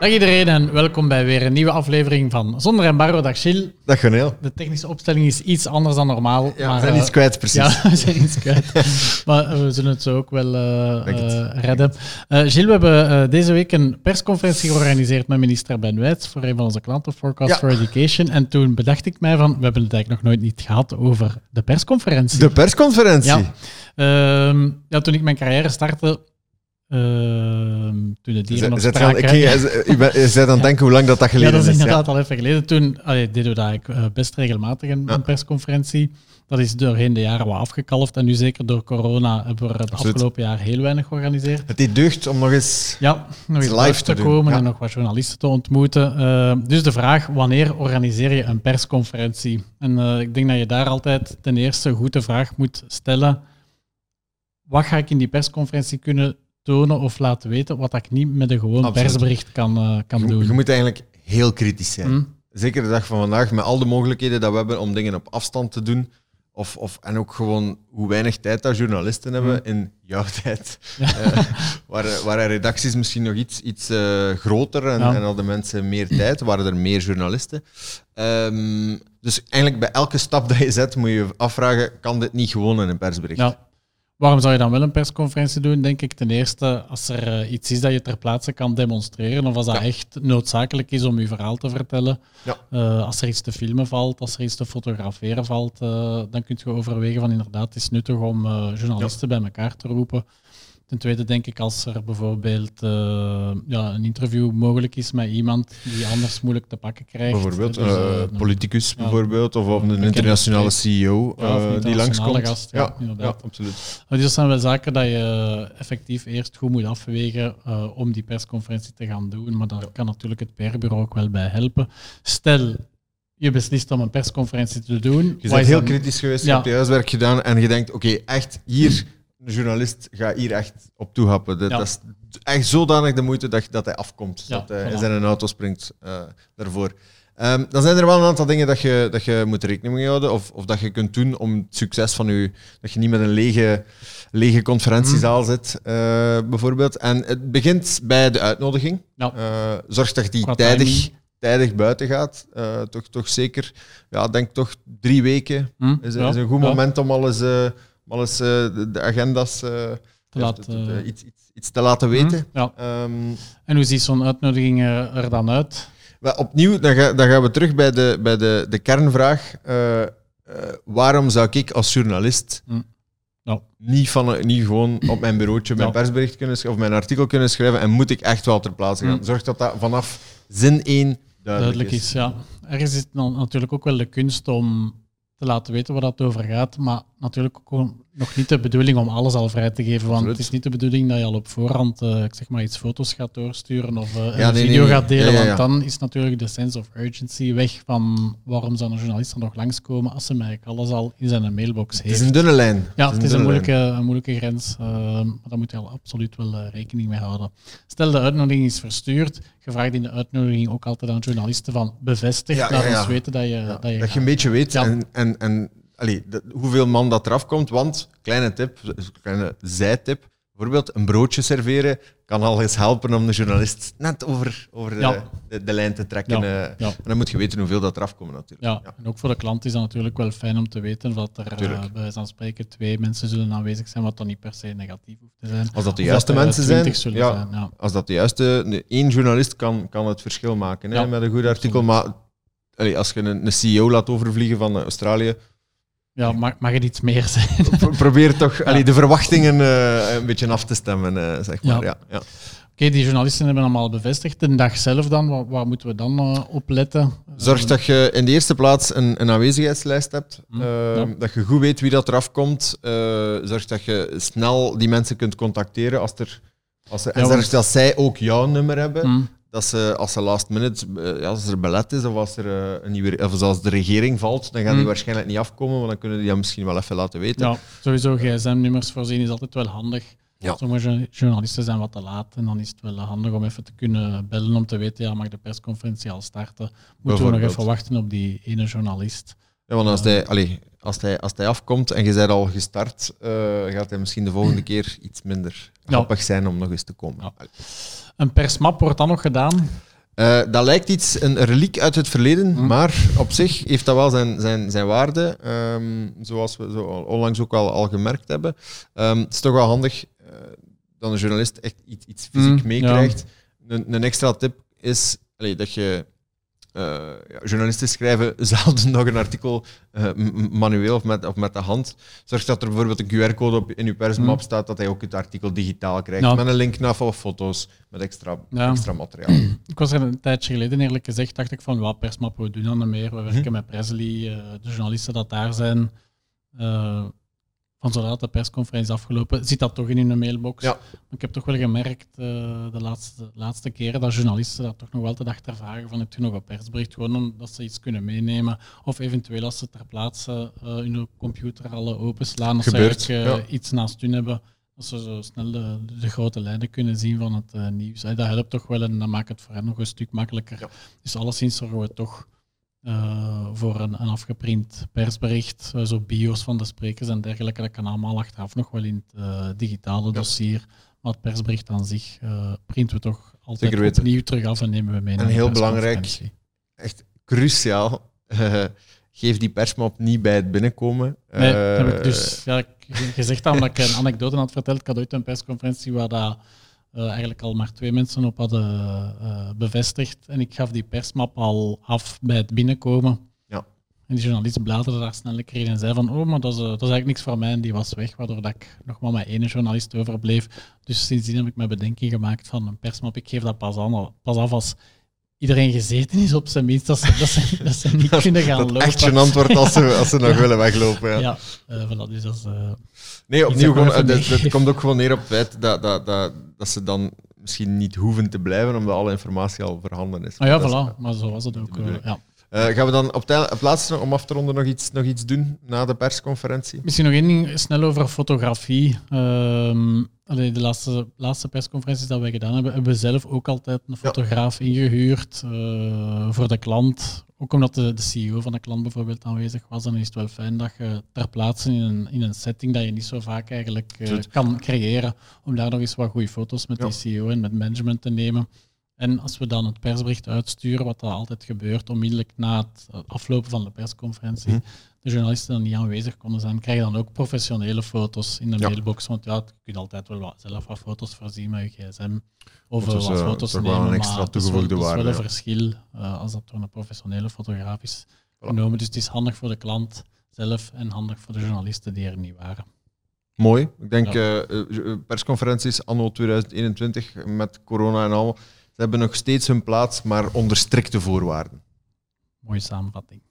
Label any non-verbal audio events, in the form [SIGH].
Dag iedereen en welkom bij weer een nieuwe aflevering van Zonder Embargo. Dag Gilles. Dag Goneel. De technische opstelling is iets anders dan normaal. Ja, maar, we zijn eh, iets kwijt, precies. Ja, [LAUGHS] we zijn iets kwijt. maar we zullen het zo ook wel het. eh, redden. Gilles, we hebben deze week een persconferentie georganiseerd met minister Ben Wijts voor een van onze klanten, Forecast Ja. for Education. En toen bedacht ik mij van, we hebben het eigenlijk nog nooit niet gehad over de persconferentie. De persconferentie. Ja. Ehm, ja, toen ik mijn carrière startte, toen de dieren nog Zet- spraken... je bent- aan [LAUGHS] denken hoe lang dat, dat Ja, geleden dat is is. inderdaad al even geleden. Toen allee, deden we dat eigenlijk, eh, best regelmatig, een, Ja. een persconferentie. Dat is doorheen de jaren wat afgekalfd. En nu zeker door corona hebben we het Absoluut. afgelopen jaar heel weinig georganiseerd. Het deed deugd om nog eens... Ja, nog eens live te te komen ja. en nog wat journalisten te ontmoeten. Eh, dus de vraag, wanneer organiseer je een persconferentie? En eh, ik denk dat je daar altijd ten eerste goed de vraag moet stellen. Wat ga ik in die persconferentie kunnen tonen of laten weten, wat ik niet met een gewoon Absoluut. persbericht kan, eh, kan Je, doen? je moet eigenlijk heel kritisch zijn. Hm? Zeker de dag van vandaag, met al de mogelijkheden dat we hebben om dingen op afstand te doen. Of, of, en ook gewoon hoe weinig tijd dat journalisten hebben in jouw [LAUGHS] tijd. Eh, waar, waren redacties misschien nog iets, iets eh, groter en, Ja. en hadden mensen meer tijd, waren er meer journalisten. Ehm, dus eigenlijk bij elke stap dat je zet, moet je je afvragen, kan dit niet gewoon in een persbericht? Ja. Waarom zou je dan wel een persconferentie doen? Denk ik ten eerste als er eh, iets is dat je ter plaatse kan demonstreren, of als dat Ja. echt noodzakelijk is om je verhaal te vertellen. Ja. Eh, als er iets te filmen valt, als er iets te fotograferen valt, eh, dan kun je overwegen van inderdaad, het is nuttig om journalisten bij elkaar te roepen. Ten tweede denk ik als er bijvoorbeeld eh, ja, een interview mogelijk is met iemand die anders moeilijk te pakken krijgt. Bijvoorbeeld Dus, een eh, uh, politicus, ja, bijvoorbeeld, of, of een internationale. CEO Ja, een eh, die langskomt. gast, ja, ja, inderdaad. ja, absoluut. Maar dit zijn wel zaken dat je effectief eerst goed moet afwegen om die persconferentie te gaan doen. Maar daar kan natuurlijk het PR-bureau ook wel bij helpen. Stel, je beslist om een persconferentie te doen. Je bent heel dan- kritisch geweest, je Ja. hebt je huiswerk gedaan en je denkt, oké, echt hier, een journalist gaat hier echt op toehappen. Dat, Ja. dat is echt zodanig de moeite dat, dat hij afkomt, Ja, dat hij in zijn auto springt eh, daarvoor. Ehm, dan zijn er wel een aantal dingen dat je, dat je moet rekening mee houden of, of dat je kunt doen om het succes van je... Dat je niet met een lege, lege conferentiezaal Mhm. zit, eh, bijvoorbeeld. En het begint bij de uitnodiging. Eh, zorg dat je die tijdig, tijdig buiten gaat. Eh, toch, toch zeker, ja, denk toch drie weken Hm? is, Ja, is een goed ja, moment om alles, eh, om alles eh, de, de agenda's eh, te eh, iets, iets, iets te laten weten. hm? Ja. Ehm, En hoe ziet zo'n uitnodiging er, er dan uit? maar opnieuw, dan, ga- dan gaan we terug bij de, bij de, de kernvraag. Waarom zou ik als journalist Hm. Niet, van, niet gewoon op mijn bureautje mijn persbericht kunnen schrijven of mijn artikel kunnen schrijven en moet ik echt wel ter plaatse gaan? Hm. Zorg dat dat vanaf zin 1 duidelijk, Duidelijk is, ja. Ergens is het dan natuurlijk ook wel de kunst om te laten weten waar dat over gaat, maar natuurlijk ook nog niet de bedoeling om alles al vrij te geven, want Absoluut. het is niet de bedoeling dat je al op voorhand, ik zeg maar, iets foto's gaat doorsturen of eh, Ja, een nee, video nee. gaat delen, Ja, want dan is natuurlijk de sense of urgency weg van waarom zou een journalist er nog langskomen als ze mij eigenlijk alles al in zijn mailbox Het is heeft. een dunne lijn. Ja, het is een moeilijke, een moeilijke grens, eh, maar daar moet je al absoluut wel rekening mee houden. Stel, de uitnodiging is verstuurd, je vraagt in de uitnodiging ook altijd aan journalisten van bevestig, ja. ons weten dat je, Ja, dat dat je, je, gaat. een beetje weet en, en, en allee, de- hoeveel man dat eraf komt. Want, kleine tip, kleine zijtip, bijvoorbeeld een broodje serveren kan al eens helpen om de journalist net over, over Ja. de, de lijn te trekken. Ja, eh. ja. En dan moet je weten hoeveel dat eraf komt natuurlijk. Ja, en ook voor de klant is dat natuurlijk wel fijn om te weten dat er eh, bij van spreken twee mensen zullen aanwezig zijn, wat dan niet per se negatief hoeft te zijn. Als dat de juiste eh, mensen zijn, 20 zullen ja, zijn, ja. als dat de juiste, één journalist kan, kan het verschil maken hè, met een goed artikel. Maar allee, als je een, een CEO laat overvliegen van Australië, Ja, mag, mag het iets meer zijn? [LAUGHS] pro- probeer toch allee, de verwachtingen eh, een beetje af te stemmen. eh, zeg maar. Ja. Ja. Ja, Oké, die journalisten hebben allemaal bevestigd. De dag zelf dan, waar, waar moeten we dan eh, op letten? Zorg dat je in de eerste plaats een, een aanwezigheidslijst hebt. Hm, ja. Dat je goed weet wie dat eraf komt. Zorg dat je snel die mensen kunt contacteren. Als er, als ze, en Ja, zorg dat zij ook jouw nummer hebben. hm, Dat ze, als ze last minute, eh, ja, als er belet is of als, er, eh, een nieuwe, of als de regering valt, dan gaan die Hm. waarschijnlijk niet afkomen. Want dan kunnen die dat misschien wel even laten weten. Ja, sowieso gsm-nummers voorzien is altijd wel handig. Ja. Sommige jour- journalisten zijn wat te laat en dan is het wel handig om even te kunnen bellen om te weten, ja, mag de persconferentie al starten? Moeten we nog even wachten op die ene journalist? Ja, want als hij, allee, als, hij, als hij afkomt en je bent al gestart, uh, gaat hij misschien de volgende [CLEARS THROAT] keer iets minder grappig zijn om nog eens te komen. Een persmap wordt dan nog gedaan? Uh, dat lijkt iets, een reliek uit het verleden, mm. maar op zich heeft dat wel zijn, zijn, zijn waarde, um, zoals we zo onlangs ook al, al gemerkt hebben. Um, het is toch wel handig uh, dat een journalist echt iets, iets fysiek mm, meekrijgt. Ja. Een, een, extra tip is allee, dat je uh, ja, journalisten schrijven [LAUGHS] zelden nog een artikel uh, manueel of met, of met de hand. Zorg dat er bijvoorbeeld een QR-code in je persmap mm. staat, dat hij ook het artikel digitaal krijgt. Met een link naar foto's, met extra, ja. extra materiaal. [CLEARS THROAT] Ik was er een tijdje geleden eerlijk gezegd, dacht ik van, wat persmap, we doen dan meer. We werken hm. met Presley, uh, de journalisten dat daar zijn van zodra de persconferentie is afgelopen, zit dat toch in hun mailbox. Ja. ik heb toch wel gemerkt uh, de laatste, laatste keren dat journalisten dat toch nog wel te achtervragen van heb je nog een persbericht, gewoon omdat ze iets kunnen meenemen. Of eventueel als ze ter plaatse uh, hun computer alle openslaan, als Gebeurt, ze uh, iets naast hun hebben, dat ze zo snel de, de grote lijnen kunnen zien van het nieuws. dat helpt toch wel en dat maakt het voor hen nog een stuk makkelijker. Ja. Dus alleszins zorgen we toch uh, voor een, een, afgeprint persbericht, uh, zo bio's van de sprekers en dergelijke. Dat kan allemaal achteraf nog wel in het uh, digitale dossier. Maar het persbericht aan zich printen we toch altijd opnieuw terug af en nemen we mee. En heel belangrijk, echt cruciaal, [LAUGHS] geef die persmap niet bij het binnenkomen. Nee, heb ik dus ja, gezegd dat ik een anekdote had verteld. Ik had ooit een persconferentie waar dat uh, eigenlijk al maar twee mensen op hadden uh, bevestigd. En ik gaf die persmap al af bij het binnenkomen. Ja. En die journalist bladerde daar snel keer en zei van, oh, maar dat is, dat is eigenlijk niks voor mij. En die was weg, waardoor dat ik nog maar met één journalist overbleef. Dus sindsdien heb ik me bedenking gemaakt van een persmap. Ik geef dat pas, aan, pas af als iedereen gezeten is op zijn minst, dat ze, dat ze, [LAUGHS] dat ze niet kunnen gaan dat lopen. echt gênant wordt als ze, als ze nog willen weglopen. Ja, ja uh, voilà, dus dat is... Uh, nee, opnieuw, gewoon, komt ook gewoon neer op het feit dat, dat, dat, dat ze dan misschien niet hoeven te blijven, omdat alle informatie al voorhanden is. Ah, ja, voilà, maar zo was het ook. ja. Uh, gaan we dan op, laatste, om af te ronden, nog iets, nog iets doen na de persconferentie? Misschien nog één ding snel over fotografie. Allee, de laatste, laatste persconferenties dat wij gedaan hebben, hebben we zelf ook altijd een fotograaf ingehuurd uh, voor de klant. Ook omdat de, de, CEO van de klant bijvoorbeeld aanwezig was, dan is het wel fijn dat je ter plaatse in een, in een setting dat je niet zo vaak eigenlijk uh, kan creëren, om daar nog eens wat goede foto's met ja. die CEO en met management te nemen. En als we dan het persbericht uitsturen, wat dat altijd gebeurt, onmiddellijk na het aflopen van de persconferentie, mhm. De journalisten dan niet aanwezig konden zijn, krijgen dan ook professionele foto's in de mailbox. Want ja, je kunt altijd wel wat, zelf wat foto's voorzien met je gsm. Of wat uh, foto's nemen. Wel een extra toegevoegde waarde. Dat is wel een verschil uh, als dat door een professionele fotograaf is genomen. Dus het is handig voor de klant zelf en handig voor de journalisten die er niet waren. Mooi. Ik denk ja. uh, persconferenties anno 2021 met corona en al ze hebben nog steeds hun plaats, maar onder strikte voorwaarden. Mooie samenvatting.